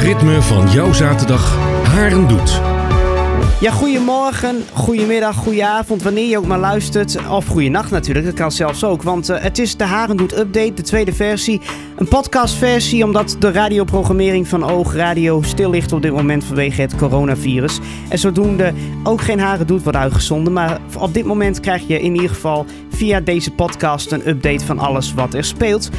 Ritme van jouw zaterdag. Haren doet. Ja, goedemorgen, goedemiddag, goedenavond, wanneer je ook maar luistert. Of goeienacht natuurlijk, dat kan zelfs ook. Want eh, het is de Harendoet Update, de tweede versie. Een podcastversie, omdat de radioprogrammering van Oog Radio stil ligt op dit moment vanwege het coronavirus. En zodoende ook geen Harendoet wordt uitgezonden. Maar op dit moment krijg je in ieder geval via deze podcast een update van alles wat er speelt.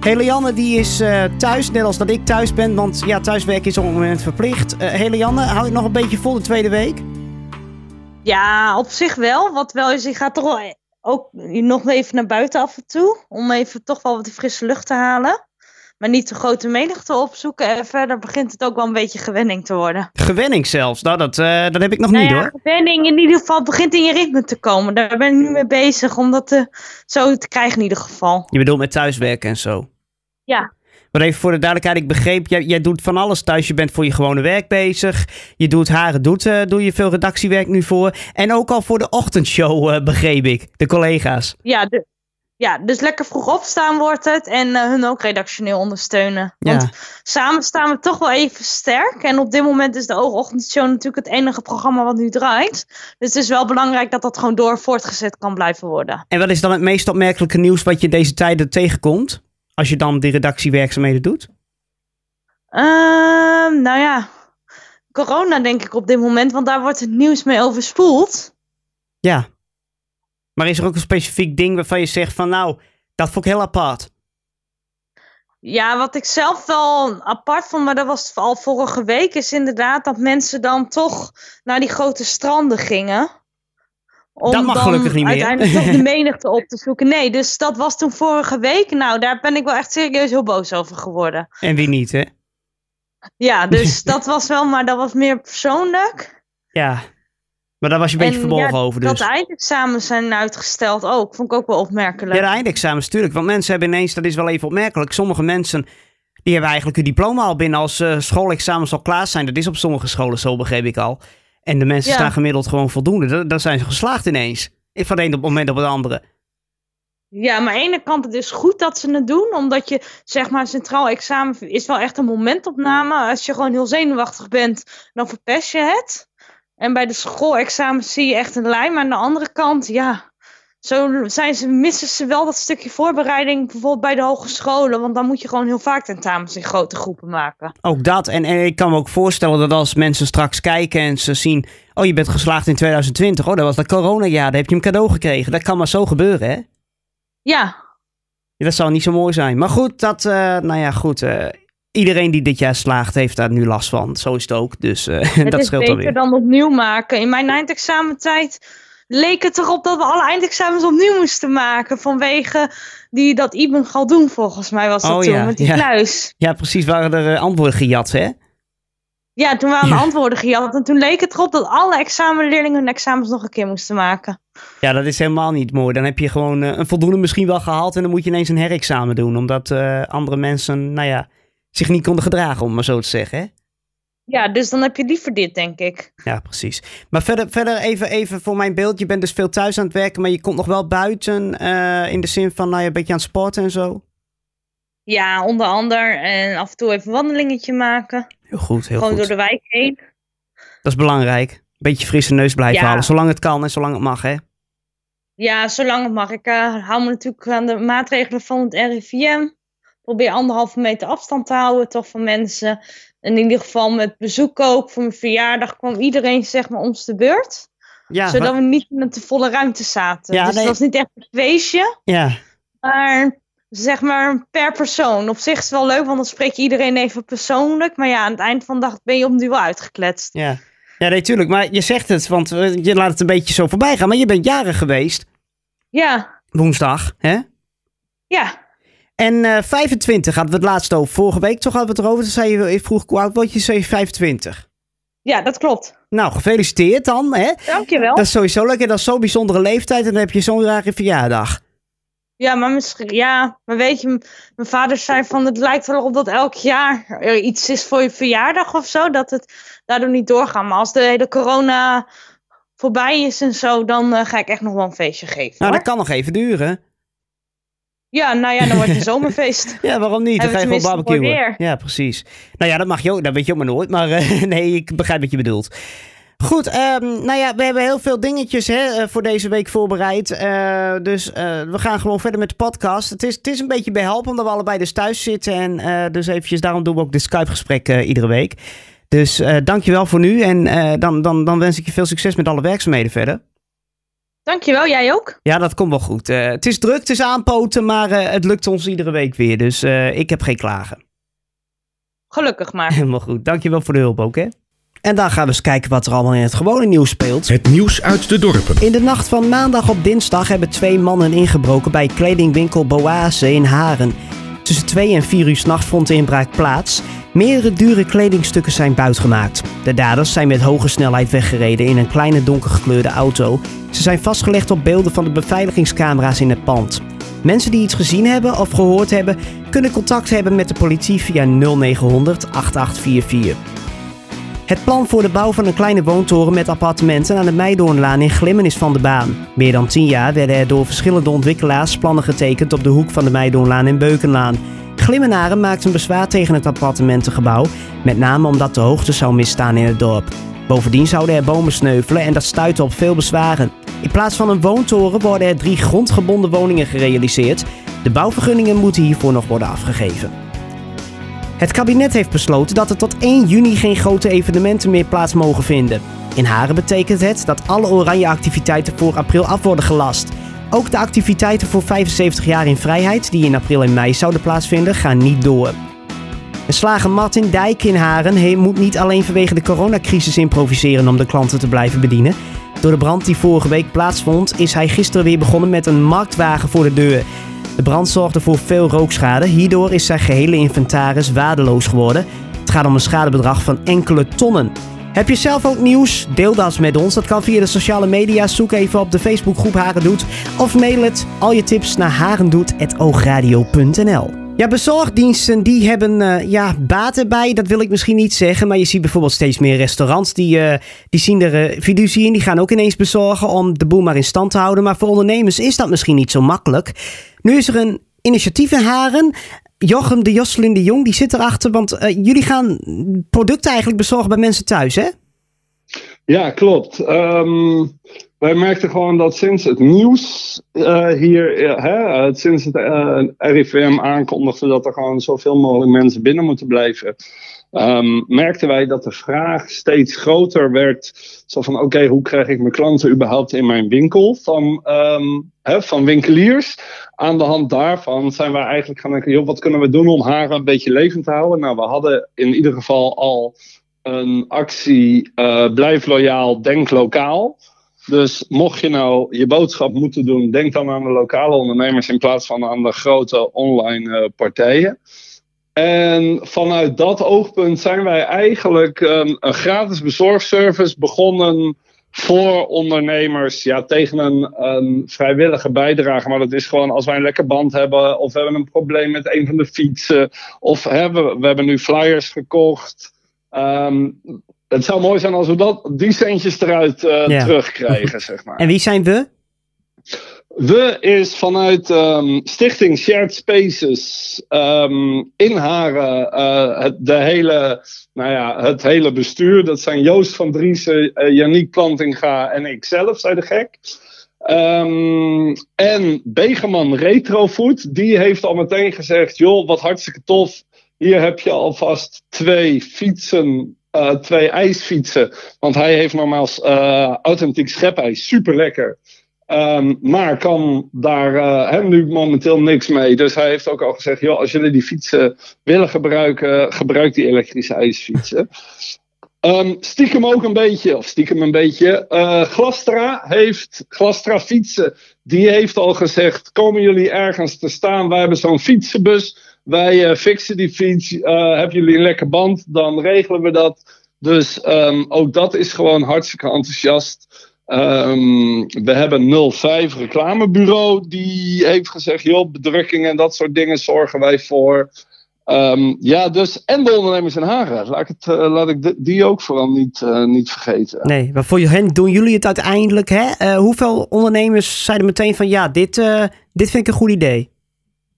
Helianne die is eh, thuis, net als dat ik thuis ben, want ja, thuiswerken is op het moment verplicht. Uh, Helianne, hou je nog een beetje vol de tweede week? Ja, op zich wel. Wat wel is, ik ga toch wel ook nog even naar buiten af en toe. Om even toch wel wat frisse lucht te halen. Maar niet te grote menigte opzoeken. En verder begint het ook wel een beetje gewenning te worden. Gewenning zelfs? Nou, dat, uh, dat heb ik nog nou niet ja, hoor. Gewenning in ieder geval begint in je ritme te komen. Daar ben ik nu mee bezig om dat te, zo te krijgen in ieder geval. Je bedoelt met thuiswerken en zo? Ja. Maar even voor de duidelijkheid, ik begreep, jij, jij doet van alles thuis. Je bent voor je gewone werk bezig. Je doet haren, doet, uh, doe je veel redactiewerk nu voor. En ook al voor de ochtendshow, uh, begreep ik, de collega's. Ja, de, ja, dus lekker vroeg opstaan wordt het en uh, hun ook redactioneel ondersteunen. Ja. Want samen staan we toch wel even sterk. En op dit moment is de Oogochtendshow natuurlijk het enige programma wat nu draait. Dus het is wel belangrijk dat dat gewoon door voortgezet kan blijven worden. En wat is dan het meest opmerkelijke nieuws wat je deze tijden tegenkomt? Als je dan die redactiewerkzaamheden doet? Uh, nou ja, corona denk ik op dit moment, want daar wordt het nieuws mee overspoeld. Ja. Maar is er ook een specifiek ding waarvan je zegt van nou, dat vond ik heel apart? Ja, wat ik zelf wel apart vond, maar dat was al vorige week, is inderdaad dat mensen dan toch naar die grote stranden gingen. Om dat mag dan gelukkig niet meer. uiteindelijk toch de menigte op te zoeken. Nee, dus dat was toen vorige week. Nou, daar ben ik wel echt serieus heel boos over geworden. En wie niet, hè? Ja, dus dat was wel, maar dat was meer persoonlijk. Ja, maar daar was je een beetje En verborgen ja, over dus. Dat de eindexamens zijn uitgesteld ook, vond ik ook wel opmerkelijk. Ja, de eindexamens, tuurlijk. Want mensen hebben ineens, dat is wel even opmerkelijk, sommige mensen... Die hebben eigenlijk hun diploma al binnen als uh, schoolexamens al klaar zijn. Dat is op sommige scholen zo, begreep ik al. En de mensen Ja. staan gemiddeld gewoon voldoende. Dan, zijn ze geslaagd ineens. Van de ene op het moment op het andere. Ja, maar aan de ene kant het is goed dat ze het doen, omdat je, zeg maar, centraal examen is wel echt een momentopname. Als je gewoon heel zenuwachtig bent, dan verpest je het. En bij de schoolexamens zie je echt een lijn, maar aan de andere kant, ja, zo zijn ze, missen ze wel dat stukje voorbereiding, bijvoorbeeld bij de hogescholen, want dan moet je gewoon heel vaak tentamens in grote groepen maken. Ook dat. En, en ik kan me ook voorstellen dat als mensen straks kijken en ze zien... Oh, je bent geslaagd in 2020. Oh, dat was dat coronajaar. Daar heb je een cadeau gekregen. Dat kan maar zo gebeuren, hè? Ja, Ja, dat zou niet zo mooi zijn. Maar goed, dat, uh, nou ja, goed. Uh, iedereen die dit jaar slaagt, heeft daar nu last van. Zo is het ook. Dus uh, het dat is scheelt beter alweer. dan opnieuw maken. In mijn eindexamentijd leek het erop dat we alle eindexamens opnieuw moesten maken. Vanwege die, dat Ibn Galdoen volgens mij was dat Oh toen, ja, met die ja. kluis. Ja, precies. Waren er uh, antwoorden gejat, hè? Ja, toen waren Ja. antwoorden gejat. En toen leek het erop dat alle examenleerlingen hun examens nog een keer moesten maken. Ja, dat is helemaal niet mooi. Dan heb je gewoon uh, een voldoende misschien wel gehaald en dan moet je ineens een herexamen doen. Omdat andere mensen, nou ja, zich niet konden gedragen, om maar zo te zeggen, hè? Ja, dus dan heb je liever dit, denk ik. Ja, precies. Maar verder, verder even, even voor mijn beeld. Je bent dus veel thuis aan het werken, maar je komt nog wel buiten. Uh, in de zin van, nou ja, een beetje aan het sporten en zo. Ja, onder andere. En af en toe even een wandelingetje maken. Heel goed, heel Gewoon goed. door de wijk heen. Dat is belangrijk. Beetje frisse neus blijven Ja. halen, zolang het kan en zolang het mag, hè? Ja, zolang het mag. Ik uh, hou me natuurlijk aan de maatregelen van het RIVM. Probeer anderhalve meter afstand te houden, toch van mensen. In ieder geval met bezoek ook. Voor mijn verjaardag kwam iedereen zeg maar om de beurt. Ja, zodat we niet in de volle ruimte zaten. Ja, dus nee. het was niet echt een feestje. ja. Maar zeg maar per persoon. Op zich is het wel leuk, want dan spreek je iedereen even persoonlijk. Maar ja, aan het eind van de dag ben je opnieuw uitgekletst. Ja. Ja, nee, tuurlijk. Maar je zegt het, want je laat het een beetje zo voorbij gaan. Maar je bent jarig geweest, Ja, woensdag, hè? ja. En eh 25 hadden we het laatst over. Vorige week toch hadden we het erover. Toen zei je, ik vroeg hoe oud word je? Zei je 25. Ja, dat klopt. Nou, gefeliciteerd dan, hè? Dankjewel. Dat is sowieso leuk. En dat is zo'n bijzondere leeftijd. En dan heb je zo'n rare verjaardag. Ja, maar misschien, ja, maar weet je, mijn vader zei van het lijkt wel op dat elk jaar er iets is voor je verjaardag of zo, dat het daardoor niet doorgaat. Maar als de hele corona voorbij is en zo, dan eh, ga ik echt nog wel een feestje geven. Nou, hoor. dat kan nog even duren. Ja, nou ja, dan wordt het een zomerfeest. ja, waarom niet? Dan ga je gewoon barbecuen. Ja, precies. Nou ja, dat mag je ook. Dat weet je ook maar nooit. Maar eh, nee, ik begrijp wat je bedoelt. Goed, ehm, nou ja, we hebben heel veel dingetjes hè, eh, voor deze week voorbereid. Eh, dus we gaan gewoon verder met de podcast. Het is, het is een beetje behelpen omdat we allebei dus thuis zitten. En dus eventjes, daarom doen we ook de Skype-gesprek iedere week. Dus dankjewel voor nu. En dan, dan, dan wens ik je veel succes met alle werkzaamheden verder. Dankjewel, jij ook. Ja, dat komt wel goed. Eh, het is druk, het is aanpoten, maar eh, het lukt ons iedere week weer. Dus eh, ik heb geen klagen. Gelukkig maar. Helemaal goed. Dankjewel voor de hulp ook, hè. En dan gaan we eens kijken wat er allemaal in het gewone nieuws speelt. Het nieuws uit de dorpen. In de nacht van maandag op dinsdag hebben twee mannen ingebroken bij kledingwinkel Boase in Haren. Tussen 2 en 4 uur s'nachts vond de inbraak plaats. Meerdere dure kledingstukken zijn buitgemaakt. De daders zijn met hoge snelheid weggereden in een kleine donkergekleurde auto. Ze zijn vastgelegd op beelden van de beveiligingscamera's in het pand. Mensen die iets gezien hebben of gehoord hebben, kunnen contact hebben met de politie via 0900 8844. Het plan voor de bouw van een kleine woontoren met appartementen aan de Meidoornlaan in Glimmen is van de baan. Meer dan 10 jaar werden er door verschillende ontwikkelaars plannen getekend op de hoek van de Meidoornlaan en Beukenlaan. Glimmenaren maakten bezwaar tegen het appartementengebouw, met name omdat de hoogte zou misstaan in het dorp. Bovendien zouden er bomen sneuvelen en dat stuitte op veel bezwaren. In plaats van een woontoren worden er drie grondgebonden woningen gerealiseerd. De bouwvergunningen moeten hiervoor nog worden afgegeven. Het kabinet heeft besloten dat er tot 1 juni geen grote evenementen meer plaats mogen vinden. In Haren betekent het dat alle oranje activiteiten voor april af worden gelast. Ook de activiteiten voor 75 jaar in vrijheid, die in april en mei zouden plaatsvinden, gaan niet door. De slager Martin Dijk in Haren moet niet alleen vanwege de coronacrisis improviseren om de klanten te blijven bedienen. Door de brand die vorige week plaatsvond, is hij gisteren weer begonnen met een marktwagen voor de deur. De brand zorgde voor veel rookschade. Hierdoor is zijn gehele inventaris waardeloos geworden. Het gaat om een schadebedrag van enkele tonnen. Heb je zelf ook nieuws? Deel dat met ons. Dat kan via de sociale media. Zoek even op de Facebookgroep Harendoet. Of mail het al je tips naar harendoet.oogradio.nl ja, bezorgdiensten die hebben eh, ja, baten bij. Dat wil ik misschien niet zeggen. Maar je ziet bijvoorbeeld steeds meer restaurants die, eh, die zien er uh, in. Die gaan ook ineens bezorgen om de boel maar in stand te houden. Maar voor ondernemers is dat misschien niet zo makkelijk. Nu is er een initiatief in Haren. Jochem de Josselin de Jong, die zit erachter. Want jullie gaan producten eigenlijk bezorgen bij mensen thuis, hè? Ja, klopt. Ehm, wij merkten gewoon dat sinds het nieuws eh, hier, eh, hè, eh, sinds het RIVM aankondigde dat er gewoon zoveel mogelijk mensen binnen moeten blijven, ehm, merkten wij dat de vraag steeds groter werd. Zo van, oké, hoe krijg ik mijn klanten überhaupt in mijn winkel van, ehm, hè, van winkeliers? Aan de hand daarvan zijn wij eigenlijk gaan denken, joh, wat kunnen we doen om haar een beetje levend te houden? Nou, we hadden in ieder geval al een actie Blijf loyaal, denk lokaal. Dus mocht je nou je boodschap moeten doen, denk dan aan de lokale ondernemers in plaats van aan de grote online uh, partijen. En vanuit dat oogpunt zijn wij eigenlijk een, een gratis bezorgservice begonnen voor ondernemers ja, tegen een, vrijwillige bijdrage. Maar dat is gewoon als wij een lekker band hebben, of we hebben een probleem met een van de fietsen, of hebben, we hebben nu flyers gekocht. Um, het zou mooi zijn als we dat, die centjes eruit uh, ja. terugkrijgen, zeg maar. En wie zijn we? We is vanuit um, Stichting Shared Spaces um, in Haren uh, het, de hele, nou ja, het hele bestuur. Dat zijn Joost van Driessen, uh, Yannick Plantinga en ikzelf, zei de gek. Um, en Begeman Retrofood, die heeft al meteen gezegd: joh, wat hartstikke tof. Hier heb je alvast twee fietsen, uh, twee ijsfietsen. Want hij heeft normaal uh, authentiek schepijs, super lekker. Um, maar kan daar uh, nu momenteel niks mee. Dus hij heeft ook al gezegd: joh, als jullie die fietsen willen gebruiken, gebruik die elektrische ijsfietsen. Um, stiekem ook een beetje, of stiekem een beetje. Uh, Glastra heeft, Glastra fietsen, die heeft al gezegd: komen jullie ergens te staan? Wij hebben zo'n fietsenbus. Wij uh, fixen die fiets. Uh, hebben jullie een lekker band? Dan regelen we dat. Dus um, ook dat is gewoon hartstikke enthousiast. Um, we hebben 05 reclamebureau die heeft gezegd: joh, bedrukking en dat soort dingen zorgen wij voor. Um, ja, dus en de ondernemers in Haren. Laat ik, het, uh, laat ik die ook vooral niet, niet vergeten. Nee, maar voor hen doen jullie het uiteindelijk. Hè? Hoeveel ondernemers zeiden meteen van ja, dit, dit vind ik een goed idee?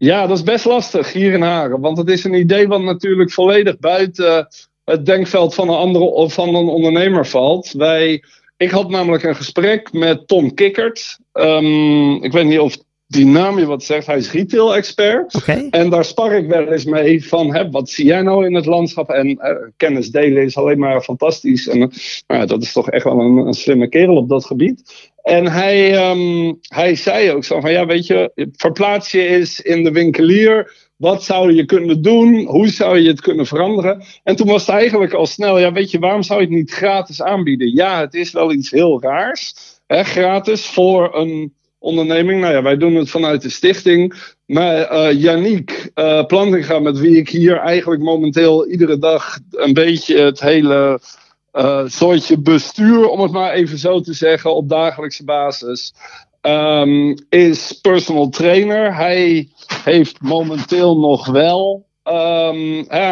Ja, dat is best lastig hier in Haren. Want het is een idee wat natuurlijk volledig buiten het denkveld van een, andere, van een ondernemer valt. Wij, ik had namelijk een gesprek met Tom Kikkert. Um, ik weet niet of die naam je wat zegt. Hij is retail-expert. En daar spar ik wel eens mee van, hè, wat zie jij nou in het landschap? En eh, kennis delen is alleen maar fantastisch. En uh, nou dat is toch echt wel een, een, slimme kerel op dat gebied. En hij, um, hij zei ook zo van, ja weet je, verplaats je eens in de winkelier. Wat zou je kunnen doen? Hoe zou je het kunnen veranderen? En toen was het eigenlijk al snel, ja weet je, waarom zou je het niet gratis aanbieden? Ja, het is wel iets heel raars. Hè, gratis voor een onderneming. Nou ja, wij doen het vanuit de stichting. Maar uh, Yannick uh, Plantinga, met wie ik hier eigenlijk momenteel iedere dag een beetje het hele uh, soortje bestuur, om het maar even zo te zeggen, op dagelijkse basis. Um, is personal trainer. Hij heeft momenteel nog wel.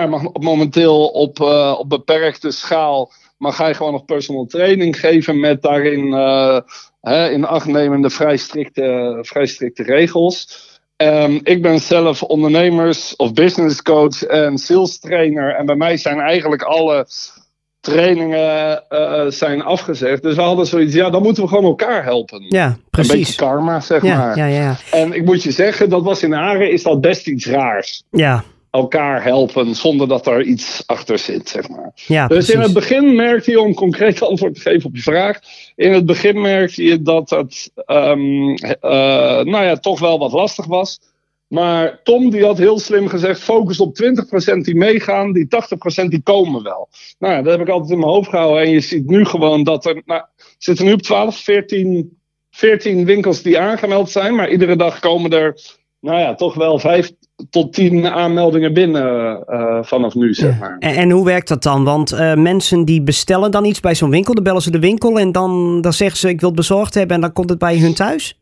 Mag momenteel op, uh, op beperkte schaal. Mag hij gewoon nog personal training geven met daarin uh, hè, in acht nemende vrij strikte, vrij strikte regels. Um, ik ben zelf ondernemers- of business coach en sales trainer. En bij mij zijn eigenlijk alle trainingen uh, zijn afgezegd. Dus we hadden zoiets, ja, dan moeten we gewoon elkaar helpen. Ja, precies. Een beetje karma, zeg ja, maar. Ja, ja. En ik moet je zeggen, dat was in Haren is dat best iets raars. Ja. Elkaar helpen zonder dat er iets achter zit, zeg maar. Ja, dus precies. in het begin merkte je, om concreet antwoord te geven op je vraag. In het begin merkte je dat het, um, uh, nou ja, toch wel wat lastig was. Maar Tom die had heel slim gezegd: focus op 20% die meegaan, die 80% die komen wel. Nou ja, dat heb ik altijd in mijn hoofd gehouden. En je ziet nu gewoon dat er. Nou, zitten nu op 12, 14, 14 winkels die aangemeld zijn. Maar iedere dag komen er, nou ja, toch wel 5 tot 10 aanmeldingen binnen uh, vanaf nu, zeg maar. En, en, hoe werkt dat dan? Want uh, mensen die bestellen dan iets bij zo'n winkel, dan bellen ze de winkel en dan, dan zeggen ze: ik wil het bezorgd hebben en dan komt het bij hun thuis?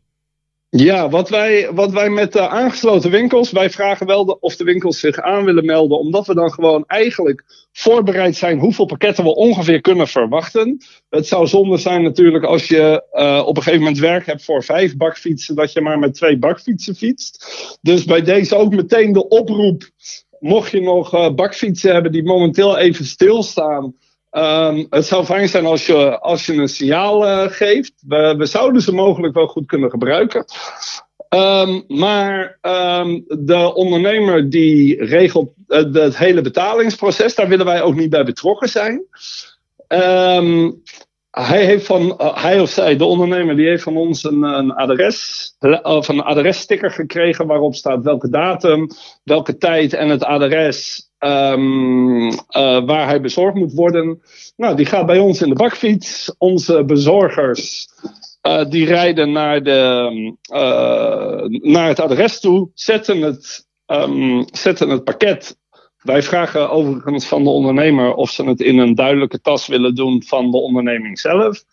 Ja, wat wij, wat wij met de aangesloten winkels, wij vragen wel de, of de winkels zich aan willen melden, omdat we dan gewoon eigenlijk voorbereid zijn hoeveel pakketten we ongeveer kunnen verwachten. Het zou zonde zijn natuurlijk als je uh, op een gegeven moment werk hebt voor vijf bakfietsen, dat je maar met twee bakfietsen fietst. Dus bij deze ook meteen de oproep, mocht je nog uh, bakfietsen hebben die momenteel even stilstaan. Um, het zou fijn zijn als je, als je een signaal uh, geeft. We, zouden ze mogelijk wel goed kunnen gebruiken. Um, maar um, de ondernemer die regelt uh, het hele betalingsproces, daar willen wij ook niet bij betrokken zijn. Hij, heeft van, uh, hij of zij, de ondernemer, die heeft van ons een, een adres, of een adressticker gekregen waarop staat welke datum, welke tijd en het adres uh, waar hij bezorgd moet worden. Nou, die gaat bij ons in de bakfiets. Onze bezorgers die rijden naar, de, naar het adres toe, zetten het, um, zetten het pakket. Wij vragen overigens van de ondernemer of ze het in een duidelijke tas willen doen van de onderneming zelf.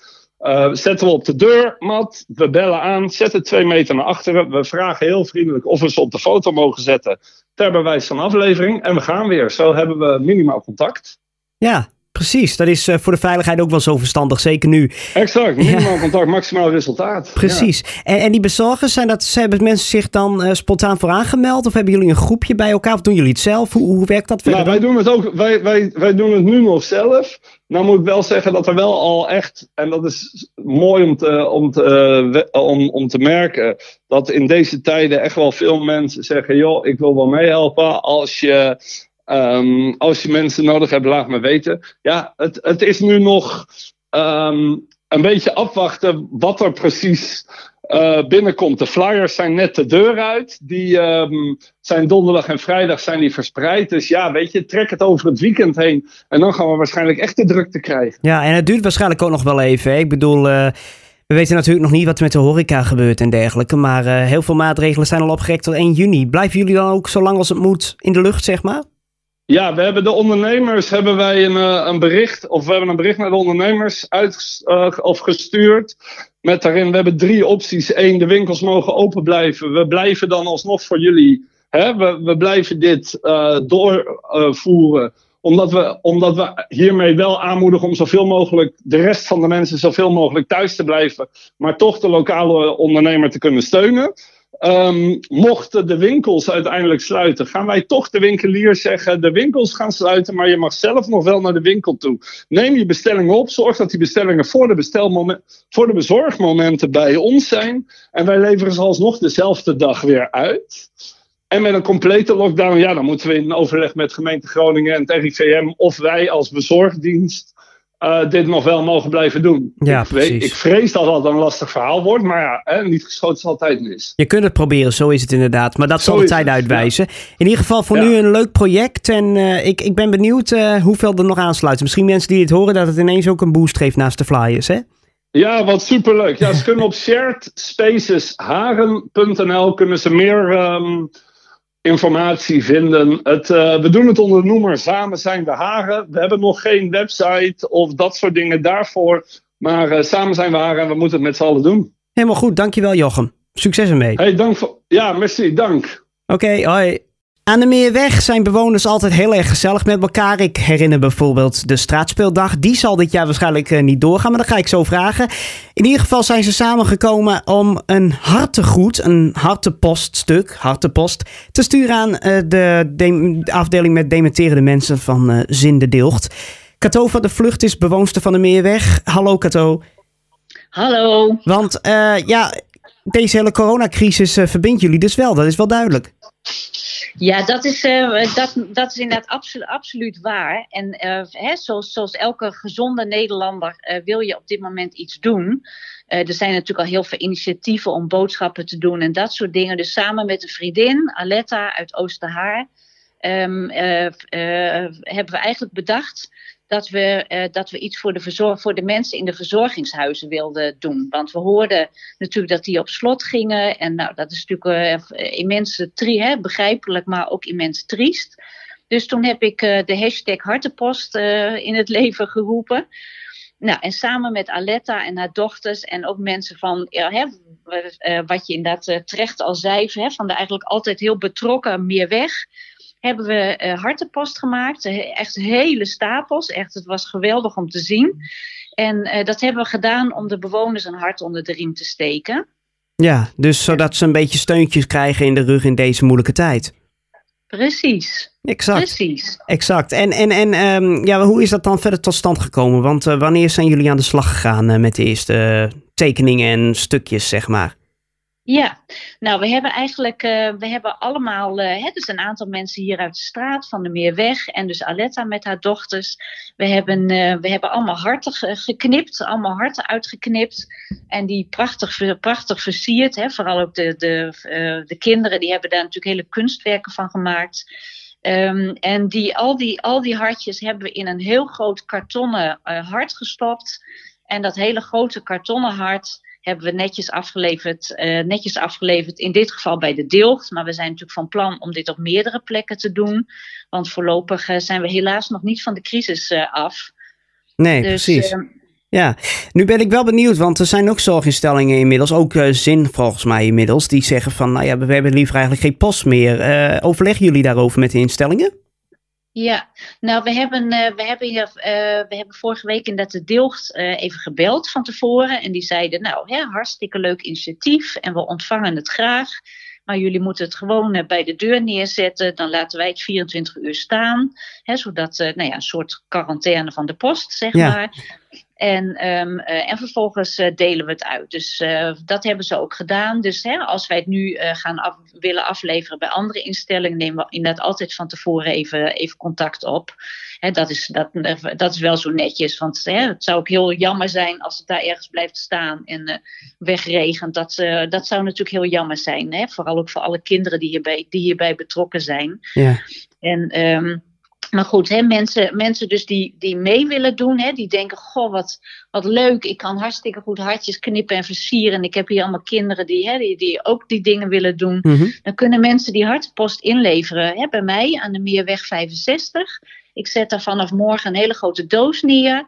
Uh, zetten we op de deurmat, we bellen aan, zetten twee meter naar achteren. We vragen heel vriendelijk of we ze op de foto mogen zetten ter bewijs van aflevering. En we gaan weer. Zo hebben we minimaal contact. Ja, precies. Dat is uh, voor de veiligheid ook wel zo verstandig, zeker nu. Exact, minimaal ja. contact, maximaal resultaat. Precies. Ja. En, en, die bezorgers, zijn dat, hebben mensen zich dan uh, spontaan voor aangemeld? Of hebben jullie een groepje bij elkaar? Of doen jullie het zelf? Hoe, hoe werkt dat verder? Nou, wij doen het ook, wij, wij, wij doen het nu nog zelf. Nou moet ik wel zeggen dat er wel al echt, en dat is mooi om te, om te, uh, om, om te merken, dat in deze tijden echt wel veel mensen zeggen, joh, ik wil wel meehelpen als je, um, als je mensen nodig hebt, laat me weten. Ja, het, het is nu nog um, een beetje afwachten wat er precies uh, binnenkomt. De flyers zijn net de deur uit. Die um, zijn donderdag en vrijdag zijn die verspreid. Dus ja, weet je, trek het over het weekend heen. En dan gaan we waarschijnlijk echt de drukte krijgen. Ja, en het duurt waarschijnlijk ook nog wel even. Hè? Ik bedoel, uh, we weten natuurlijk nog niet wat er met de horeca gebeurt en dergelijke. Maar uh, heel veel maatregelen zijn al opgerekt tot 1 juni. Blijven jullie dan ook zo lang als het moet in de lucht, zeg maar? Ja, we hebben de ondernemers hebben wij een, een bericht, of we hebben een bericht naar de ondernemers uit, of gestuurd. Met daarin, we hebben drie opties. Eén, de winkels mogen open blijven. We blijven dan alsnog voor jullie, hè, we, we blijven dit uh, doorvoeren. Omdat we, omdat we hiermee wel aanmoedigen om zoveel mogelijk de rest van de mensen zoveel mogelijk thuis te blijven. Maar toch de lokale ondernemer te kunnen steunen. Um, mochten de winkels uiteindelijk sluiten, gaan wij toch de winkelier zeggen: de winkels gaan sluiten, maar je mag zelf nog wel naar de winkel toe. Neem je bestellingen op, zorg dat die bestellingen voor de, voor de bezorgmomenten bij ons zijn. En wij leveren ze alsnog dezelfde dag weer uit. En met een complete lockdown, ja, dan moeten we in overleg met gemeente Groningen en het RIVM of wij als bezorgdienst uh, dit nog wel mogen blijven doen. Ja, ik, precies. ik vrees dat dat een lastig verhaal wordt, maar ja, hè, niet geschoten is altijd mis. Je kunt het proberen, zo is het inderdaad. Maar dat Zo zal de tijd uitwijzen. In ieder geval voor Ja. nu een leuk project. En uh, ik, ik ben benieuwd uh, hoeveel er nog aansluiten. Misschien mensen die dit horen, dat het ineens ook een boost geeft naast de flyers, hè? Ja, wat superleuk. Ja, ze kunnen op sharedspacesharen.nl kunnen ze meer um, informatie vinden. Het, uh, we doen het onder de noemer Samen zijn we Haren. We hebben nog geen website of dat soort dingen daarvoor. Maar uh, samen zijn we Haren en we moeten het met z'n allen doen. Helemaal goed, dankjewel Jochem. Succes ermee. Hey, dank voor, ja, merci, dank. Oké, okay, hoi. Aan de Meerweg zijn bewoners altijd heel erg gezellig met elkaar. Ik herinner bijvoorbeeld de straatspeeldag. Die zal dit jaar waarschijnlijk uh, niet doorgaan, maar dat ga ik zo vragen. In ieder geval zijn ze samengekomen om een hartegroet, een hartepoststuk, hartepost, te sturen aan uh, de, de, afdeling met dementerende mensen van uh, Zinde Dilgt. Cato van de Vlucht is bewoonster van de Meerweg. Hallo Cato. Hallo. Want ja, deze hele coronacrisis verbindt jullie dus wel, dat is wel duidelijk. Ja, dat is, uh, dat, dat is inderdaad absolu absoluut waar. En uh, hè, zoals, zoals elke gezonde Nederlander uh, wil je op dit moment iets doen. er zijn natuurlijk al heel veel initiatieven om boodschappen te doen en dat soort dingen. Dus samen met een vriendin, Aletta uit Oosterhaar, um, hebben we eigenlijk bedacht dat we, uh, dat we iets voor de, voor de mensen in de verzorgingshuizen wilden doen. Want we hoorden natuurlijk dat die op slot gingen. En nou, dat is natuurlijk uh, immens hè, begrijpelijk, maar ook immens triest. Dus toen heb ik uh, de hashtag Hartenpost in het leven geroepen. Nou, en samen met Aletta en haar dochters en ook mensen van, hè, wat je inderdaad terecht al zei, hè, van de eigenlijk altijd heel betrokken meer weg hebben we uh, hartenpost gemaakt. Echt hele stapels. Echt, het was geweldig om te zien. En uh, dat hebben we gedaan om de bewoners een hart onder de riem te steken. Ja, dus zodat ze een beetje steuntjes krijgen in de rug in deze moeilijke tijd. Precies. Exact. Precies. Exact. En, en, en um, ja, hoe is dat dan verder tot stand gekomen? Want uh, wanneer zijn jullie aan de slag gegaan met de eerste tekeningen en stukjes, zeg maar? Ja, nou we hebben eigenlijk, uh, we hebben allemaal, uh, hè, dus een aantal mensen hier uit de straat van de Meerweg en dus Aletta met haar dochters. We hebben, uh, we hebben allemaal harten geknipt, allemaal harten uitgeknipt en die prachtig, prachtig versierd. Hè, vooral ook de, de, de kinderen, die hebben daar natuurlijk hele kunstwerken van gemaakt. Um, en die, al, die, al die hartjes hebben we in een heel groot kartonnen hart gestopt. En dat hele grote kartonnen hart hebben we netjes afgeleverd, uh, netjes afgeleverd. In dit geval bij de Dilgt. Maar we zijn natuurlijk van plan om dit op meerdere plekken te doen. Want voorlopig uh, zijn we helaas nog niet van de crisis uh, af. Nee, dus, precies. Ja, nu ben ik wel benieuwd, want er zijn ook zorginstellingen inmiddels, ook Zin volgens mij inmiddels, die zeggen van, nou ja, we hebben liever eigenlijk geen post meer. overleggen jullie daarover met de instellingen? Ja, nou we hebben, uh, we, hebben hier, uh, we hebben vorige week in dat de Dilgt uh, even gebeld van tevoren. En die zeiden, nou hè, hartstikke leuk initiatief en we ontvangen het graag. Maar jullie moeten het gewoon bij de deur neerzetten. Dan laten wij het 24 uur staan. Hè, zodat, nou ja, een soort quarantaine van de post, zeg ja. maar. En, um, uh, en vervolgens uh, delen we het uit. Dus uh, dat hebben ze ook gedaan. Dus hè, als wij het nu gaan af, willen afleveren bij andere instellingen, nemen we inderdaad altijd van tevoren even, even contact op. Hè, dat, is, dat, dat is wel zo netjes. Want hè, het zou ook heel jammer zijn als het daar ergens blijft staan en wegregent. Dat, dat zou natuurlijk heel jammer zijn. Hè? Vooral ook voor alle kinderen die hierbij, die hierbij betrokken zijn. Ja. En. Um, maar goed, hè, mensen, mensen dus die, die mee willen doen, hè, die denken, goh, wat, wat leuk, ik kan hartstikke goed hartjes knippen en versieren. En ik heb hier allemaal kinderen die, hè, die, die ook die dingen willen doen. Mm -hmm. Dan kunnen mensen die hartenpost inleveren hè, bij mij aan de Meerweg 65. Ik zet daar vanaf morgen een hele grote doos neer.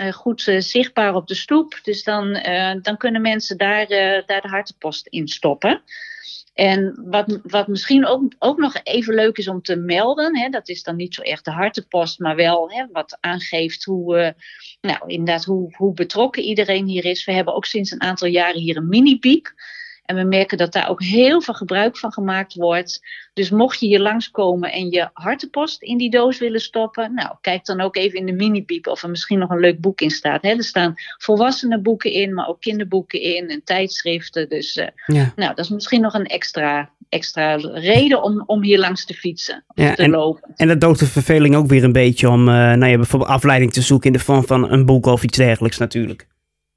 Uh, goed uh, zichtbaar op de stoep. Dus dan, uh, dan kunnen mensen daar, daar de hartenpost in stoppen. En wat, wat misschien ook, ook nog even leuk is om te melden, hè, dat is dan niet zo echt de hartenpost, maar wel hè, wat aangeeft hoe, uh, nou, inderdaad hoe, hoe betrokken iedereen hier is. We hebben ook sinds een aantal jaren hier een mini-piek. En we merken dat daar ook heel veel gebruik van gemaakt wordt. Dus mocht je hier langskomen en je hartenpost in die doos willen stoppen, nou, kijk dan ook even in de mini-piep of er misschien nog een leuk boek in staat. Hè? Er staan volwassenenboeken in, maar ook kinderboeken in en tijdschriften. Dus uh, ja. nou, dat is misschien nog een extra, extra reden om, om hier langs te fietsen of ja, te en, lopen. En dat doodt de verveling ook weer een beetje om uh, nou ja, bijvoorbeeld afleiding te zoeken in de vorm van een boek of iets dergelijks natuurlijk.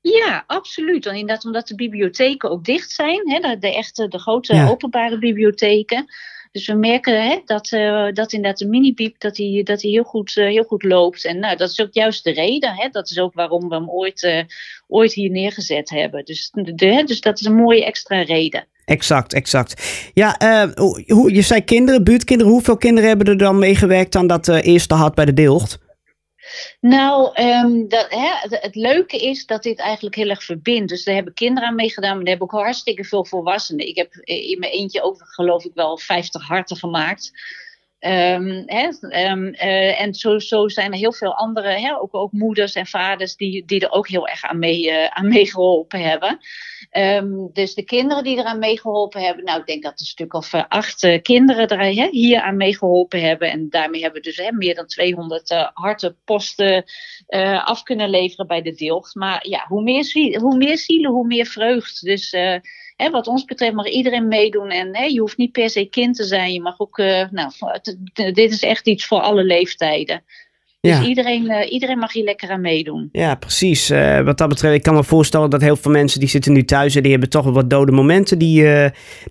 Ja, absoluut. Want inderdaad, omdat de bibliotheken ook dicht zijn, hè, de, de echte, de grote openbare bibliotheken. Dus we merken hè, dat, uh, dat inderdaad de mini-biep dat die, dat die heel, goed, uh, heel goed loopt. En nou, dat is ook juist de reden. Hè, dat is ook waarom we hem ooit, uh, ooit hier neergezet hebben. Dus, de, hè, dus dat is een mooie extra reden. Exact, exact. Ja, hoe, je zei kinderen, buurtkinderen. Hoeveel kinderen hebben er dan meegewerkt aan dat eerste hart bij de Deelt? Nou, um, dat, hè, het, leuke is dat dit eigenlijk heel erg verbindt. Dus daar hebben kinderen aan meegedaan, maar daar hebben ook hartstikke veel volwassenen. Ik heb in mijn eentje ook, geloof ik, wel 50 harten gemaakt. Hè, um, uh, en zo, zijn er heel veel andere, ook, ook moeders en vaders, die, die er ook heel erg aan, mee, uh, aan meegeholpen hebben. Um, dus de kinderen die eraan meegeholpen hebben, nou, ik denk dat een stuk of uh, acht kinderen er hier aan meegeholpen hebben. En daarmee hebben we dus meer dan 200 hartenposten af kunnen leveren bij de deelt. Maar ja, hoe meer, hoe meer zielen, hoe meer vreugd. Dus hè, wat ons betreft mag iedereen meedoen. En hè, je hoeft niet per se kind te zijn. Je mag ook, uh, nou, dit is echt iets voor alle leeftijden. Dus iedereen, uh, iedereen mag hier lekker aan meedoen. Ja, precies. Uh, wat dat betreft, ik kan me voorstellen dat heel veel mensen die zitten nu thuis en die hebben toch wel wat dode momenten. Die,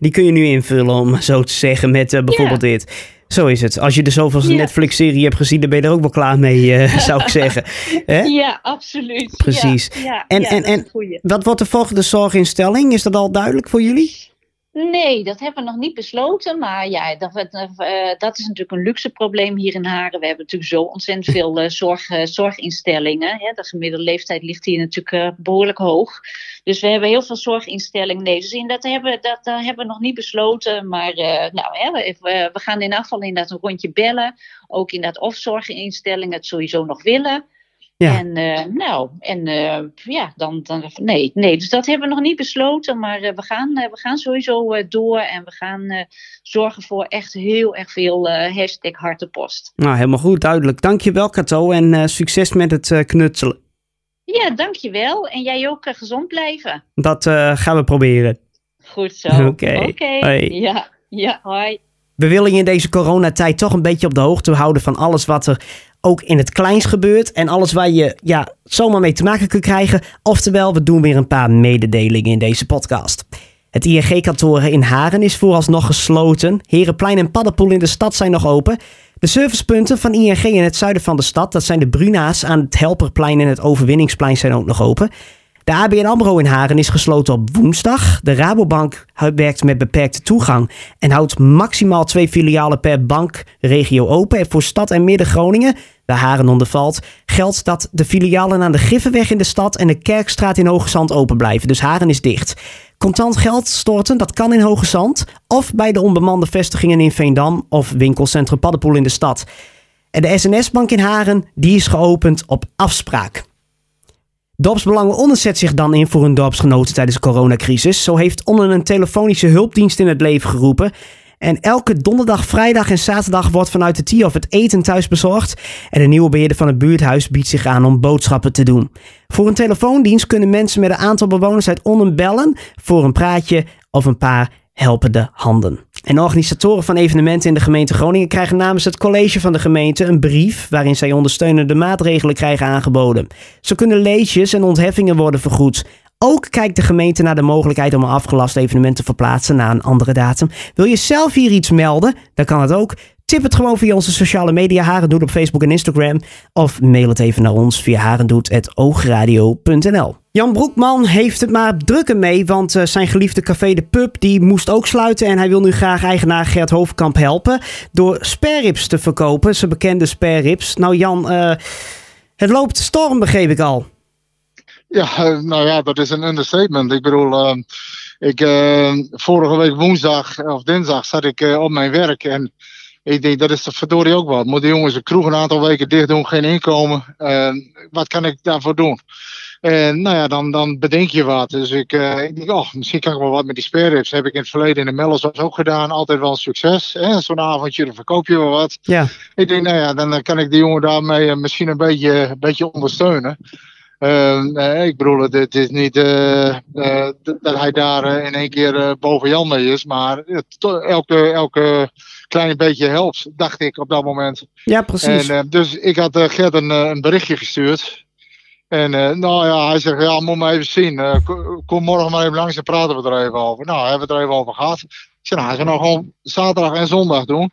die kun je nu invullen, om zo te zeggen, met bijvoorbeeld ja. dit. Zo is het. Als je de zoveelste ja. Netflix-serie hebt gezien, dan ben je er ook wel klaar mee, uh, zou ik zeggen. Hè? Ja, absoluut. Precies. Ja, en en, en wat wordt de volgende zorginstelling? Is dat al duidelijk voor jullie? Nee, dat hebben we nog niet besloten. Maar ja, dat, uh, dat is natuurlijk een luxe probleem hier in Haren. We hebben natuurlijk zo ontzettend veel uh, zorg, uh, zorginstellingen. Hè. De gemiddelde leeftijd ligt hier natuurlijk behoorlijk hoog. Dus we hebben heel veel zorginstellingen. Nee, dus dat hebben, dat, dat hebben we nog niet besloten. Maar nou, hè, we, we gaan in afval inderdaad een rondje bellen. Ook in dat of zorginstellingen het sowieso nog willen. Ja. En uh, nou, en uh, ja, dan, dan nee, nee, dus dat hebben we nog niet besloten, maar uh, we, gaan, we gaan sowieso door en we gaan zorgen voor echt heel erg veel hashtag hartenpost. Nou, helemaal goed, duidelijk. Dankjewel Kato en succes met het knutselen. Ja, dankjewel. En jij ook gezond blijven. Dat gaan we proberen. Goed zo. Oké. Okay. okay. Ja, ja, hoi. We willen je in deze coronatijd toch een beetje op de hoogte houden van alles wat er ook in het kleins gebeurt. En alles waar je ja, zomaar mee te maken kunt krijgen. Oftewel, we doen weer een paar mededelingen in deze podcast. Het ING-kantoor in Haren is vooralsnog gesloten. Herenplein en Paddenpoel in de stad zijn nog open. De servicepunten van ING in het zuiden van de stad, dat zijn de Bruna's aan het Helperplein en het Overwinningsplein, zijn ook nog open. De ABN AMRO in Haren is gesloten op woensdag. De Rabobank werkt met beperkte toegang en houdt maximaal twee filialen per bankregio open. En voor stad en midden Groningen, waar Haren onder valt, geldt dat de filialen aan de Griffenweg in de stad en de Kerkstraat in Hoge Zand open blijven. Dus Haren is dicht. Contant geld storten, dat kan in Hoge Zand of bij de onbemande vestigingen in Veendam of winkelcentrum Paddenpoel in de stad. En de SNS-bank in Haren, die is geopend op afspraak. Dorpsbelangen Onnen zet zich dan in voor hun dorpsgenoten tijdens de coronacrisis. Zo heeft Onnen een telefonische hulpdienst in het leven geroepen. En elke donderdag, vrijdag en zaterdag wordt vanuit de TIOF het eten thuis bezorgd. En de nieuwe beheerder van het buurthuis biedt zich aan om boodschappen te doen. Voor een telefoondienst kunnen mensen met een aantal bewoners uit Onnen bellen voor een praatje of een paar helpende handen. En organisatoren van evenementen in de gemeente Groningen krijgen namens het college van de gemeente een brief waarin zij ondersteunende maatregelen krijgen aangeboden. Zo kunnen leesjes en ontheffingen worden vergoed. Ook kijkt de gemeente naar de mogelijkheid om een afgelast evenement te verplaatsen naar een andere datum. Wil je zelf hier iets melden? Dan kan het ook. Tip het gewoon via onze sociale media Harendoet op Facebook en Instagram. Of mail het even naar ons via harendoet.oogradio.nl Jan Broekman heeft het maar drukker mee, want uh, zijn geliefde café De Pub die moest ook sluiten. En hij wil nu graag eigenaar Gert Hoofdkamp helpen door spareribs te verkopen, zijn bekende spareribs. Nou Jan, uh, het loopt storm begreep ik al. Ja, uh, nou ja, dat is een understatement. Ik bedoel, ik, vorige week woensdag of dinsdag zat ik op mijn werk en ik denk, dat is de verdorie ook wat. Moeten jongens de kroeg een aantal weken dicht doen, geen inkomen. Uh, wat kan ik daarvoor doen? En nou ja, dan, dan bedenk je wat. Dus ik, uh, ik denk, oh, misschien kan ik wel wat met die spareribs. Heb ik in het verleden in de Mellos ook gedaan. Altijd wel een succes. Zo'n avondje, dan verkoop je wel wat. Ja. Ik denk, nou ja, dan kan ik die jongen daarmee uh, misschien een beetje, een beetje ondersteunen. Uh, ik bedoel, het is niet dat hij daar in één keer boven Jan mee is. Maar elke, elke klein beetje helpt, dacht ik op dat moment. Ja, precies. En, dus ik had Gert een, een berichtje gestuurd. En uh, nou ja, hij zegt, ja, moet maar even zien. Uh, kom morgen maar even langs en praten we er even over. Nou, hebben we het er even over gehad. Ik zeg, nou, hij zou nog gewoon zaterdag en zondag doen.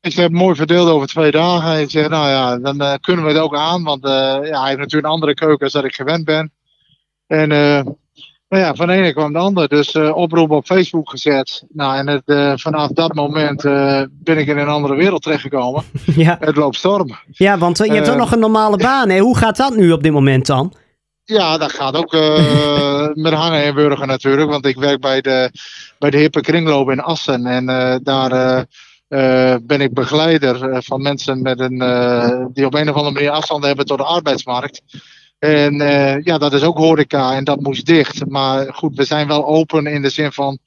Ik zeg, mooi verdeeld over twee dagen. Ik zeg, nou ja, dan uh, kunnen we het ook aan. Want ja, hij heeft natuurlijk een andere keuken als dat ik gewend ben. En nou ja, van de ene kwam de ander. Dus uh, oproep op Facebook gezet. Nou, en het, uh, vanaf dat moment uh, ben ik in een andere wereld terechtgekomen. ja. Het loopt storm. Ja, want je hebt ook nog een normale baan. Hè? Hoe gaat dat nu op dit moment dan? Ja, dat gaat ook met hangen en wurgen natuurlijk. Want ik werk bij de, bij de Hippe Kringloop in Assen. En daar ben ik begeleider van mensen met een, die op een of andere manier afstand hebben tot de arbeidsmarkt. En ja, dat is ook horeca en dat moest dicht. Maar goed, we zijn wel open in de zin van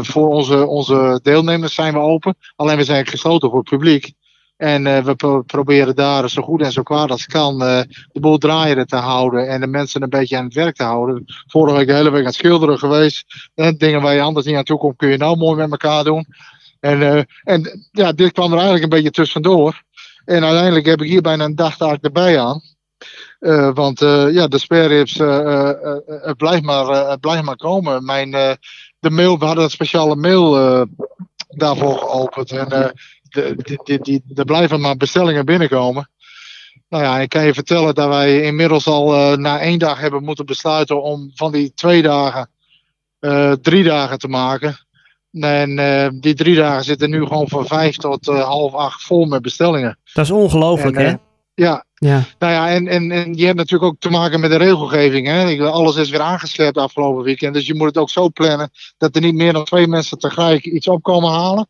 voor onze, onze deelnemers zijn we open. Alleen we zijn gesloten voor het publiek. En we pro proberen daar zo goed en zo kwaad als kan de boel draaiende te houden. En de mensen een beetje aan het werk te houden. Vorige week de hele week aan het schilderen geweest. En dingen waar je anders niet aan toe komt kun je nou mooi met elkaar doen. En, en ja, dit kwam er eigenlijk een beetje tussendoor. En uiteindelijk heb ik hier bijna een dagtaak erbij aan. Uh, want uh, ja, de spareribs, uh, het blijft maar, het blijft maar komen. Mijn, de mail, we hadden een speciale mail daarvoor geopend. En die, die, er blijven maar bestellingen binnenkomen. Nou ja, ik kan je vertellen dat wij inmiddels al na één dag hebben moeten besluiten om van die twee dagen drie dagen te maken. En die drie dagen zitten nu gewoon van vijf tot half acht vol met bestellingen. Dat is ongelooflijk, hè? Ja, ja. Nou ja, en, en, en je hebt natuurlijk ook te maken met de regelgeving. Hè? Alles is weer aangescherpt afgelopen weekend. Dus je moet het ook zo plannen dat er niet meer dan twee mensen tegelijk iets op komen halen.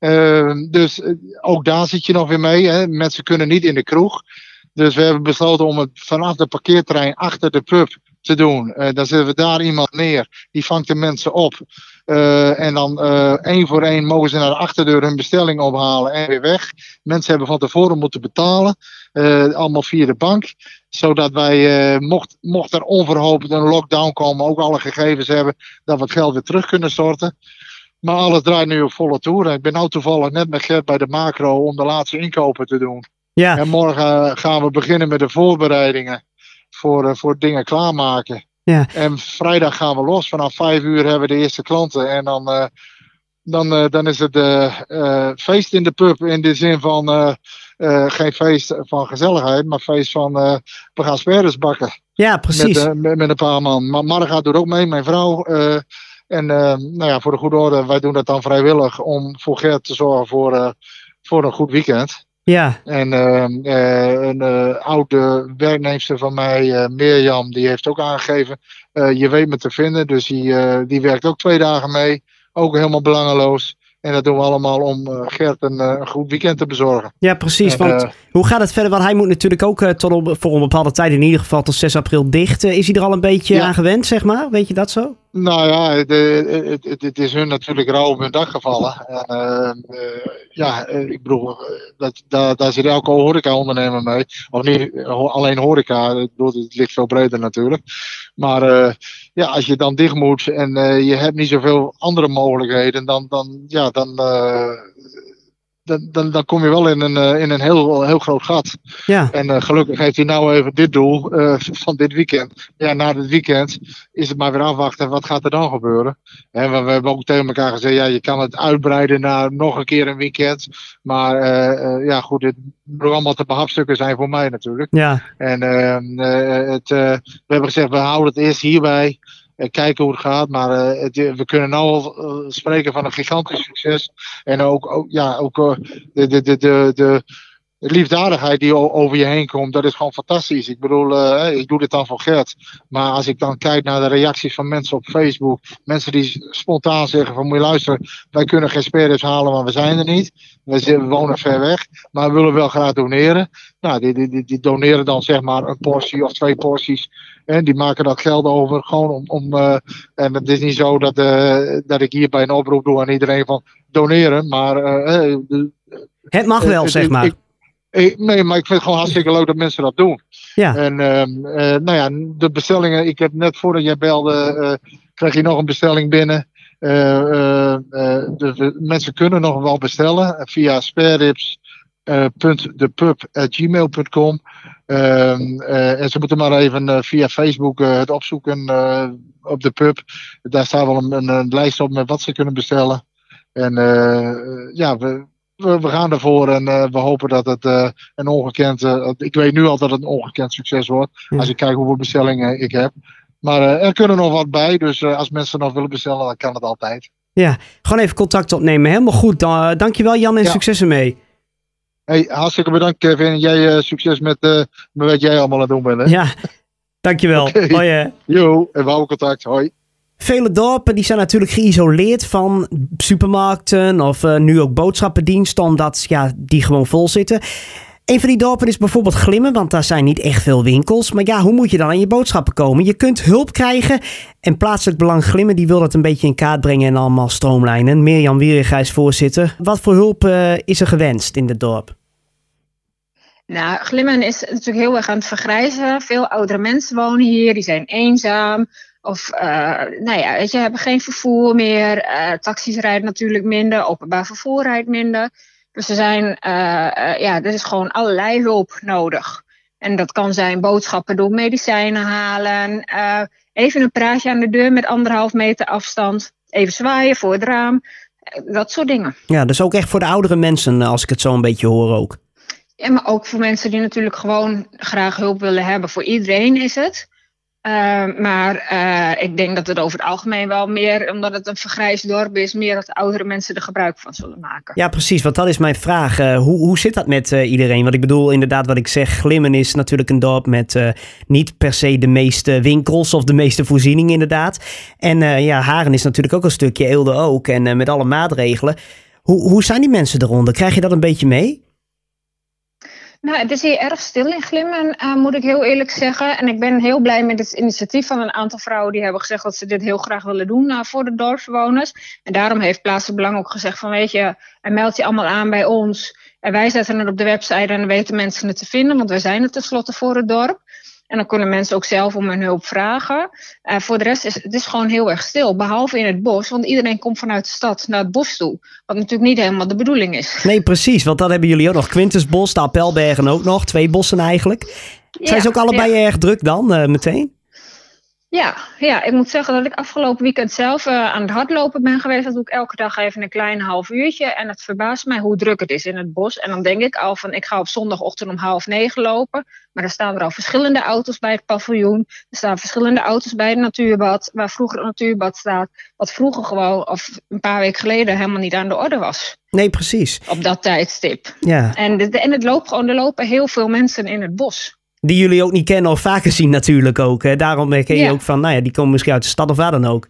Uh, dus ook daar zit je nog weer mee. Hè? Mensen kunnen niet in de kroeg. Dus we hebben besloten om het vanaf de parkeerterrein achter de pub te doen. Uh, dan zetten we daar iemand neer. Die vangt de mensen op. Uh, en dan uh, één voor één mogen ze naar de achterdeur hun bestelling ophalen en weer weg. Mensen hebben van tevoren moeten betalen. Allemaal via de bank. Zodat wij, mocht, mocht er onverhoopt een lockdown komen, ook alle gegevens hebben dat we het geld weer terug kunnen storten. Maar alles draait nu op volle toer. Ik ben nu toevallig net met Gert bij de macro om de laatste inkopen te doen. Ja. En morgen gaan we beginnen met de voorbereidingen voor, voor dingen klaarmaken. Ja. En vrijdag gaan we los. Vanaf vijf uur hebben we de eerste klanten. En dan, uh, dan, uh, dan is het feest in de pub. In de zin van geen feest van gezelligheid, maar feest van we gaan sperres bakken. Ja, precies. Met, met, met, een paar man. Maar Marga doet ook mee, mijn vrouw. en nou ja, voor de goede orde, wij doen dat dan vrijwillig om voor Gert te zorgen voor, voor een goed weekend. Ja. En uh, uh, een uh, oude werknemster van mij, Mirjam, die heeft ook aangegeven, je weet me te vinden. Dus die, die werkt ook twee dagen mee. Ook helemaal belangeloos. En dat doen we allemaal om Gert een, een, goed weekend te bezorgen. Ja, precies. En, want hoe gaat het verder? Want hij moet natuurlijk ook tot op, voor een bepaalde tijd, in ieder geval tot 6 april dicht. is hij er al een beetje ja. aan gewend, zeg maar? Weet je dat zo? Nou ja, het, het, het, is hun natuurlijk rauw op hun dag gevallen. En, uh, uh, ja, ik bedoel, dat, daar, daar zit elke horeca-ondernemer mee. Of niet alleen horeca, het ligt veel breder natuurlijk. Maar ja, als je dan dicht moet en je hebt niet zoveel andere mogelijkheden, dan, dan, ja, dan, dan, dan, dan kom je wel in een, in een heel, heel groot gat. Ja. En uh, gelukkig heeft hij nou even dit doel uh, van dit weekend. Ja, na dit weekend is het maar weer afwachten. Wat gaat er dan gebeuren? En we, we hebben ook tegen elkaar gezegd, ja, je kan het uitbreiden naar nog een keer een weekend. Maar uh, ja, goed, dit moet allemaal te behapstukken zijn voor mij natuurlijk. Ja. En het, we hebben gezegd, we houden het eerst hierbij kijken hoe het gaat. Maar uh, het, we kunnen nu al uh, spreken van een gigantisch succes. En ook, ook ja, ook uh, de, de, de, de, de liefdadigheid die over je heen komt, dat is gewoon fantastisch. Ik bedoel, uh, ik doe dit dan voor geld. Maar als ik dan kijk naar de reacties van mensen op Facebook, mensen die spontaan zeggen van moet je luisteren, wij kunnen geen spareders halen, want we zijn er niet. We wonen ver weg, maar we willen wel graag doneren. Nou, die, die, die doneren dan zeg maar een portie of twee porties. En die maken dat geld over gewoon om. om uh, en het is niet zo dat, uh, dat ik hierbij een oproep doe aan iedereen van doneren. Maar. Het mag wel, zeg maar. Ik, ik, nee, maar ik vind het gewoon hartstikke leuk dat mensen dat doen. Ja. En ehm, nou ja, de bestellingen. Ik heb net voordat jij belde. kreeg je nog een bestelling binnen. de, mensen kunnen nog wel bestellen via spareribs uh, .depub.gmail.com. Ehm, eh, en ze moeten maar even eh, via Facebook het opzoeken op de pub. Daar staat wel een, een, lijst op met wat ze kunnen bestellen. En ja, we, we, gaan ervoor en we hopen dat het een ongekend. ik weet nu al dat het een ongekend succes wordt. Als ik kijk hoeveel bestellingen ik heb. Maar er kunnen nog wat bij. Dus als mensen nog willen bestellen, dan kan het altijd. Ja, gewoon even contact opnemen. Helemaal goed. Dan, dankjewel Jan en succes ermee. Hey, hartstikke bedankt Kevin. Jij uh, succes met, uh, met wat jij allemaal aan het doen bent. Hè? Ja, dankjewel. Okay. Hoi hè. Jo, en we houden contact. Hoi. Vele dorpen die zijn natuurlijk geïsoleerd van supermarkten of uh, nu ook boodschappendiensten, omdat ja, die gewoon vol zitten. Een van die dorpen is bijvoorbeeld Glimmen, want daar zijn niet echt veel winkels. Maar ja, hoe moet je dan aan je boodschappen komen? Je kunt hulp krijgen en Plaatselijk Belang Glimmen die wil dat een beetje in kaart brengen en allemaal stroomlijnen. Mirjam Wierighuis, voorzitter. Wat voor hulp uh, is er gewenst in het dorp? Nou, Glimmen is natuurlijk heel erg aan het vergrijzen. Veel oudere mensen wonen hier, die zijn eenzaam. Of, uh, nou ja, weet je, hebben geen vervoer meer. Uh, taxis rijden natuurlijk minder, openbaar vervoer rijdt minder. Dus er zijn, uh, ja, er is gewoon allerlei hulp nodig. En dat kan zijn boodschappen door medicijnen halen. even een praatje aan de deur met anderhalf meter afstand. Even zwaaien voor het raam. Dat soort dingen. Ja, dus ook echt voor de oudere mensen, als ik het zo een beetje hoor ook. Ja, maar ook voor mensen die natuurlijk gewoon graag hulp willen hebben. Voor iedereen is het. Uh, maar uh, ik denk dat het over het algemeen wel meer, omdat het een vergrijsd dorp is, meer dat de oudere mensen er gebruik van zullen maken. Ja, precies. Want dat is mijn vraag. Uh, hoe, hoe zit dat met iedereen? Want ik bedoel, inderdaad, wat ik zeg, Glimmen is natuurlijk een dorp met niet per se de meeste winkels of de meeste voorzieningen, inderdaad. En ja, Haren is natuurlijk ook een stukje, Eelde ook. En met alle maatregelen. Hoe, hoe zijn die mensen eronder? Krijg je dat een beetje mee? Nou, het is hier erg stil in Glimmen, uh, moet ik heel eerlijk zeggen. En ik ben heel blij met het initiatief van een aantal vrouwen die hebben gezegd dat ze dit heel graag willen doen uh, voor de dorpsbewoners. En daarom heeft Plaatselijk Belang ook gezegd van weet je, meld je allemaal aan bij ons. En wij zetten het op de website en dan weten mensen het te vinden, want wij zijn het tenslotte voor het dorp. En dan kunnen mensen ook zelf om hun hulp vragen. Uh, voor de rest is het is gewoon heel erg stil. Behalve in het bos. Want iedereen komt vanuit de stad naar het bos toe. Wat natuurlijk niet helemaal de bedoeling is. Nee, precies. Want dan hebben jullie ook nog Quintusbos, de Appelbergen ook nog. Twee bossen eigenlijk. Zijn ze ook allebei erg druk dan uh, meteen? Ja, ja, ik moet zeggen dat ik afgelopen weekend zelf uh, aan het hardlopen ben geweest. Dat doe ik elke dag even een klein half uurtje. En het verbaast mij hoe druk het is in het bos. En dan denk ik al van, ik ga op zondagochtend om half negen lopen. Maar er staan er al verschillende auto's bij het paviljoen. Er staan verschillende auto's bij het natuurbad. Waar vroeger het natuurbad staat. Wat vroeger gewoon, of een paar weken geleden, helemaal niet aan de orde was. Nee, precies. Op dat tijdstip. Ja. En, en het loopt gewoon, er lopen heel veel mensen in het bos. Die jullie ook niet kennen of vaker zien natuurlijk ook. Hè? Daarom herken je ook van, nou ja, die komen misschien uit de stad of waar dan ook.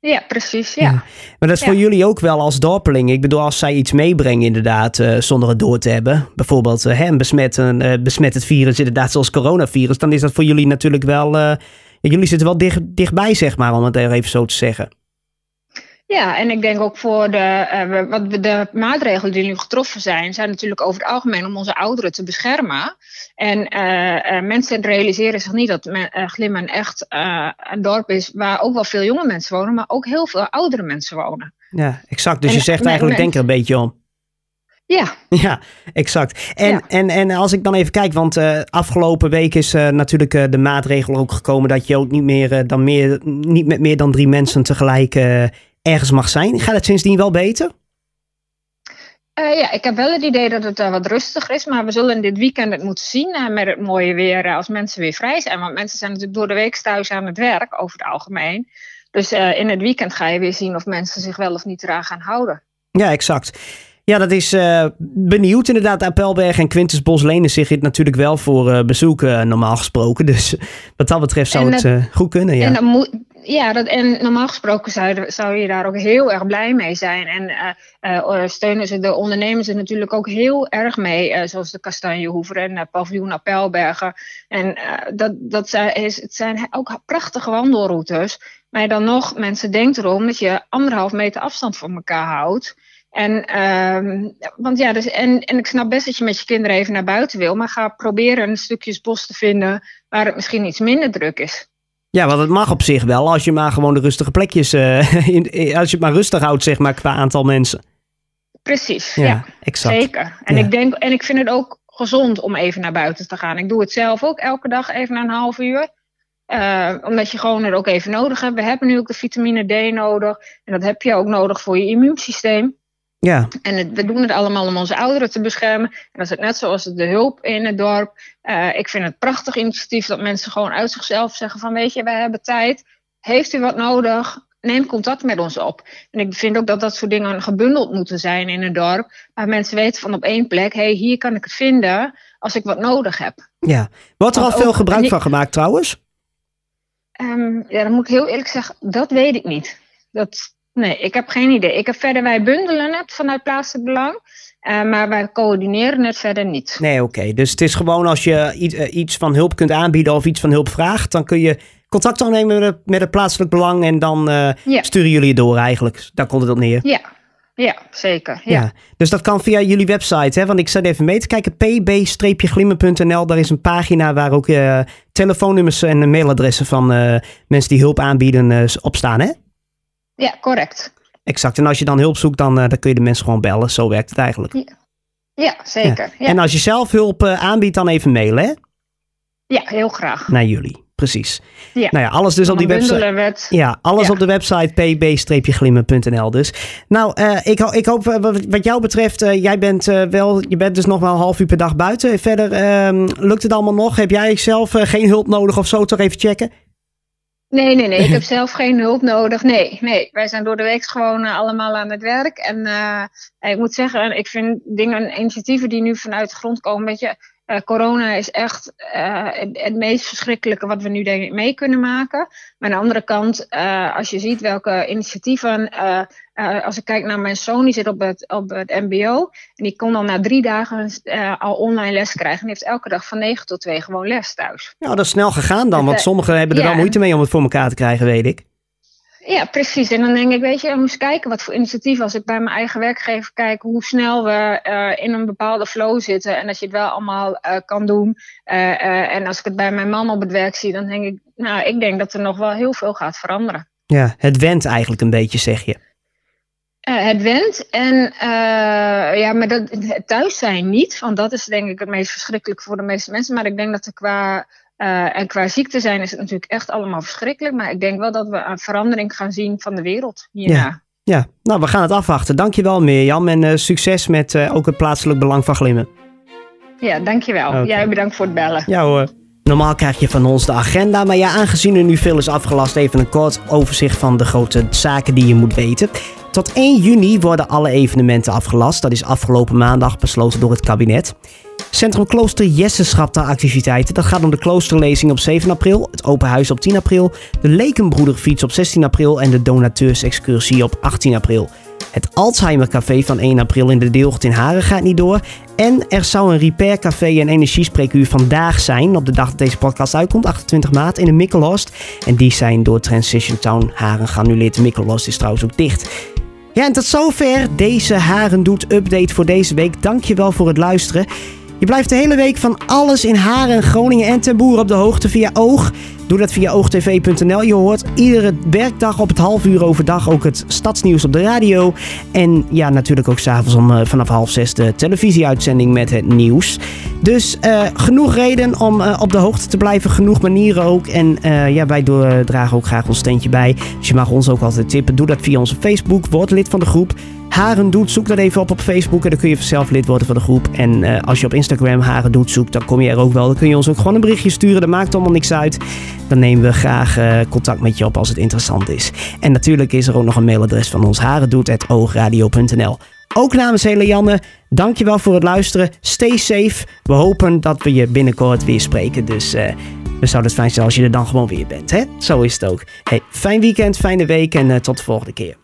Ja, precies, ja. Maar dat is voor jullie ook wel als dorpeling. Ik bedoel, als zij iets meebrengen inderdaad, uh, zonder het door te hebben. Bijvoorbeeld uh, hè, besmet, een, uh, besmet het virus inderdaad zoals coronavirus. Dan is dat voor jullie natuurlijk wel... jullie zitten wel dicht, dichtbij, zeg maar, om het even zo te zeggen. Ja, en ik denk ook voor de, wat de maatregelen die nu getroffen zijn, zijn natuurlijk over het algemeen om onze ouderen te beschermen. En uh, uh, mensen realiseren zich niet dat men, Glimmen echt een dorp is waar ook wel veel jonge mensen wonen, maar ook heel veel oudere mensen wonen. Ja, exact. Dus je zegt eigenlijk, denk er een beetje om. Ja. Ja, exact. En, en, en als ik dan even kijk, want uh, afgelopen week is uh, natuurlijk uh, de maatregel ook gekomen dat je ook niet meer, dan meer, niet met meer dan drie mensen tegelijk ergens mag zijn. Gaat het sindsdien wel beter? Uh, ja, ik heb wel het idee dat het uh, wat rustiger is. Maar we zullen dit weekend het moeten zien uh, met het mooie weer als mensen weer vrij zijn. Want mensen zijn natuurlijk door de week thuis aan het werk over het algemeen. Dus in het weekend ga je weer zien of mensen zich wel of niet eraan gaan houden. Ja, exact. Ja, dat is uh, benieuwd inderdaad. Appelberg en Quintus Bos lenen zich dit natuurlijk wel voor uh, bezoek, uh, normaal gesproken. Dus wat dat betreft zou het goed kunnen. Ja. En dan moet, ja, dat, en normaal gesproken zou, je daar ook heel erg blij mee zijn. En steunen ze de ondernemers er natuurlijk ook heel erg mee. zoals de Kastanjehoever en Paviljoen Appelbergen. En dat, dat zijn, het zijn ook prachtige wandelroutes. Maar dan nog, mensen denken erom dat je anderhalf meter afstand van elkaar houdt. En, um, want ja, dus, en, en ik snap best dat je met je kinderen even naar buiten wil, maar ga proberen een stukjes bos te vinden waar het misschien iets minder druk is. Ja, want het mag op zich wel als je maar gewoon de rustige plekjes, uh, in, als je het maar rustig houdt, zeg maar, qua aantal mensen. Precies, ja, exact. zeker. En, ik denk, en ik vind het ook gezond om even naar buiten te gaan. Ik doe het zelf ook elke dag even na een half uur. Uh, omdat je gewoon het ook even nodig hebt. We hebben nu ook de vitamine D nodig. En dat heb je ook nodig voor je immuunsysteem. Ja. En we doen het allemaal om onze ouderen te beschermen. En dat is het net zoals de hulp in het dorp. Uh, ik vind het prachtig initiatief dat mensen gewoon uit zichzelf zeggen van weet je, wij hebben tijd. Heeft u wat nodig? Neem contact met ons op. En ik vind ook dat dat soort dingen gebundeld moeten zijn in het dorp. Waar mensen weten van op één plek, hé, hey, hier kan ik het vinden als ik wat nodig heb. Ja, wordt er al veel gebruik van gemaakt trouwens? Um, ja, dan moet ik heel eerlijk zeggen, dat weet ik niet. Dat, Nee, ik heb geen idee. Ik heb verder, wij bundelen het vanuit plaatselijk belang. Uh, maar wij coördineren het verder niet. Nee, oké. Dus het is gewoon als je iets, uh, iets van hulp kunt aanbieden of iets van hulp vraagt, dan kun je contact opnemen met, met het plaatselijk belang en dan uh, ja. sturen jullie het door eigenlijk. Daar komt het op neer. Ja, ja, zeker. Ja. ja. dus dat kan via jullie website, hè? Want ik zat even mee te kijken. pb-glimmen.nl, daar is een pagina waar ook telefoonnummers en mailadressen van mensen die hulp aanbieden op staan, hè? Ja, correct. Exact. En als je dan hulp zoekt, dan, uh, dan kun je de mensen gewoon bellen. Zo werkt het eigenlijk. Ja, ja zeker. Ja. En als je zelf hulp uh, aanbiedt, dan even mailen, hè? Ja, heel graag. Naar jullie. Precies. Ja. Nou ja, alles dus op die website. Ja, alles ja. op de website pb-glimmen.nl dus. Nou, uh, ik, ik hoop wat jou betreft, uh, jij bent wel, je bent dus nog wel een half uur per dag buiten. Verder, ehm, lukt het allemaal nog? Heb jij zelf geen hulp nodig of zo? Toch even checken? Nee, nee, nee. Ik heb zelf geen hulp nodig. Nee, nee. Wij zijn door de week gewoon uh, allemaal aan het werk. En uh, ik moet zeggen, ik vind dingen, initiatieven die nu vanuit de grond komen, weet je, uh, corona is echt het, het, meest verschrikkelijke wat we nu denk ik mee kunnen maken. Maar aan de andere kant, als je ziet welke initiatieven uh, als ik kijk naar mijn zoon, die zit op het, op het MBO. En die kon dan na drie dagen uh, al online les krijgen. En die heeft elke dag van 9 tot 2 gewoon les thuis. Ja, dat is snel gegaan dan. Want dus, sommigen hebben er ja. wel moeite mee om het voor elkaar te krijgen, weet ik. Ja, precies. En dan denk ik, weet je, we moeten kijken wat voor initiatieven. Als ik bij mijn eigen werkgever kijk hoe snel we uh, in een bepaalde flow zitten. En dat je het wel allemaal uh, kan doen. Uh, en als ik het bij mijn man op het werk zie, dan denk ik, nou, ik denk dat er nog wel heel veel gaat veranderen. Ja, het went eigenlijk een beetje, zeg je. Uh, het went. En uh, ja, maar dat, thuis zijn niet. Want dat is denk ik het meest verschrikkelijk voor de meeste mensen. Maar ik denk dat er qua, uh, en qua ziekte zijn is het natuurlijk echt allemaal verschrikkelijk. Maar ik denk wel dat we een verandering gaan zien van de wereld hierna. Ja. Ja, nou we gaan het afwachten. Dankjewel Mirjam en succes met ook het plaatselijk belang van Glimmen. Ja, dankjewel. Okay. Jij bedankt voor het bellen. Ja hoor. Normaal krijg je van ons de agenda, maar ja, aangezien er nu veel is afgelast, even een kort overzicht van de grote zaken die je moet weten. Tot 1 juni worden alle evenementen afgelast. Dat is afgelopen maandag besloten door het kabinet. Centrum Klooster Jesse schrapt activiteiten. Dat gaat om de kloosterlezing op 7 april, het open huis op 10 april, de Lekenbroederfiets op 16 april en de donateursexcursie op 18 april. Het Alzheimer Café van 1 april in de Deelgoed in Haren gaat niet door. En er zou een repair café en energiespreekuur vandaag zijn, op de dag dat deze podcast uitkomt, 28 maart, in de Mikkelhorst. En die zijn door Transition Town Haren geannuleerd. De Mikkelhorst is trouwens ook dicht. Ja, en tot zover deze Haren Doet update voor deze week. Dankjewel voor het luisteren. Je blijft de hele week van alles in Haren, Groningen en ten Boer op de hoogte via Oog. Doe dat via oogtv.nl. Je hoort iedere werkdag op het half uur overdag ook het stadsnieuws op de radio. En ja, natuurlijk ook s'avonds om uh, vanaf half zes de televisieuitzending met het nieuws. Dus uh, genoeg reden om uh, op de hoogte te blijven. Genoeg manieren ook. En ja, wij dragen ook graag ons steentje bij. Dus je mag ons ook altijd tippen. Doe dat via onze Facebook. Word lid van de groep. Haren Doet, zoek dat even op op Facebook en dan kun je zelf lid worden van de groep. En uh, als je op Instagram Haren Doet zoekt, dan kom je er ook wel. Dan kun je ons ook gewoon een berichtje sturen, dat maakt allemaal niks uit. Dan nemen we graag uh, contact met je op als het interessant is. En natuurlijk is er ook nog een mailadres van ons harendoet.oogradio.nl. Ook namens hele Janne, dankjewel voor het luisteren. Stay safe. We hopen dat we je binnenkort weer spreken. Dus uh, we zouden het fijn zijn als je er dan gewoon weer bent. Hè? Zo is het ook. Fijn weekend, fijne week en tot de volgende keer.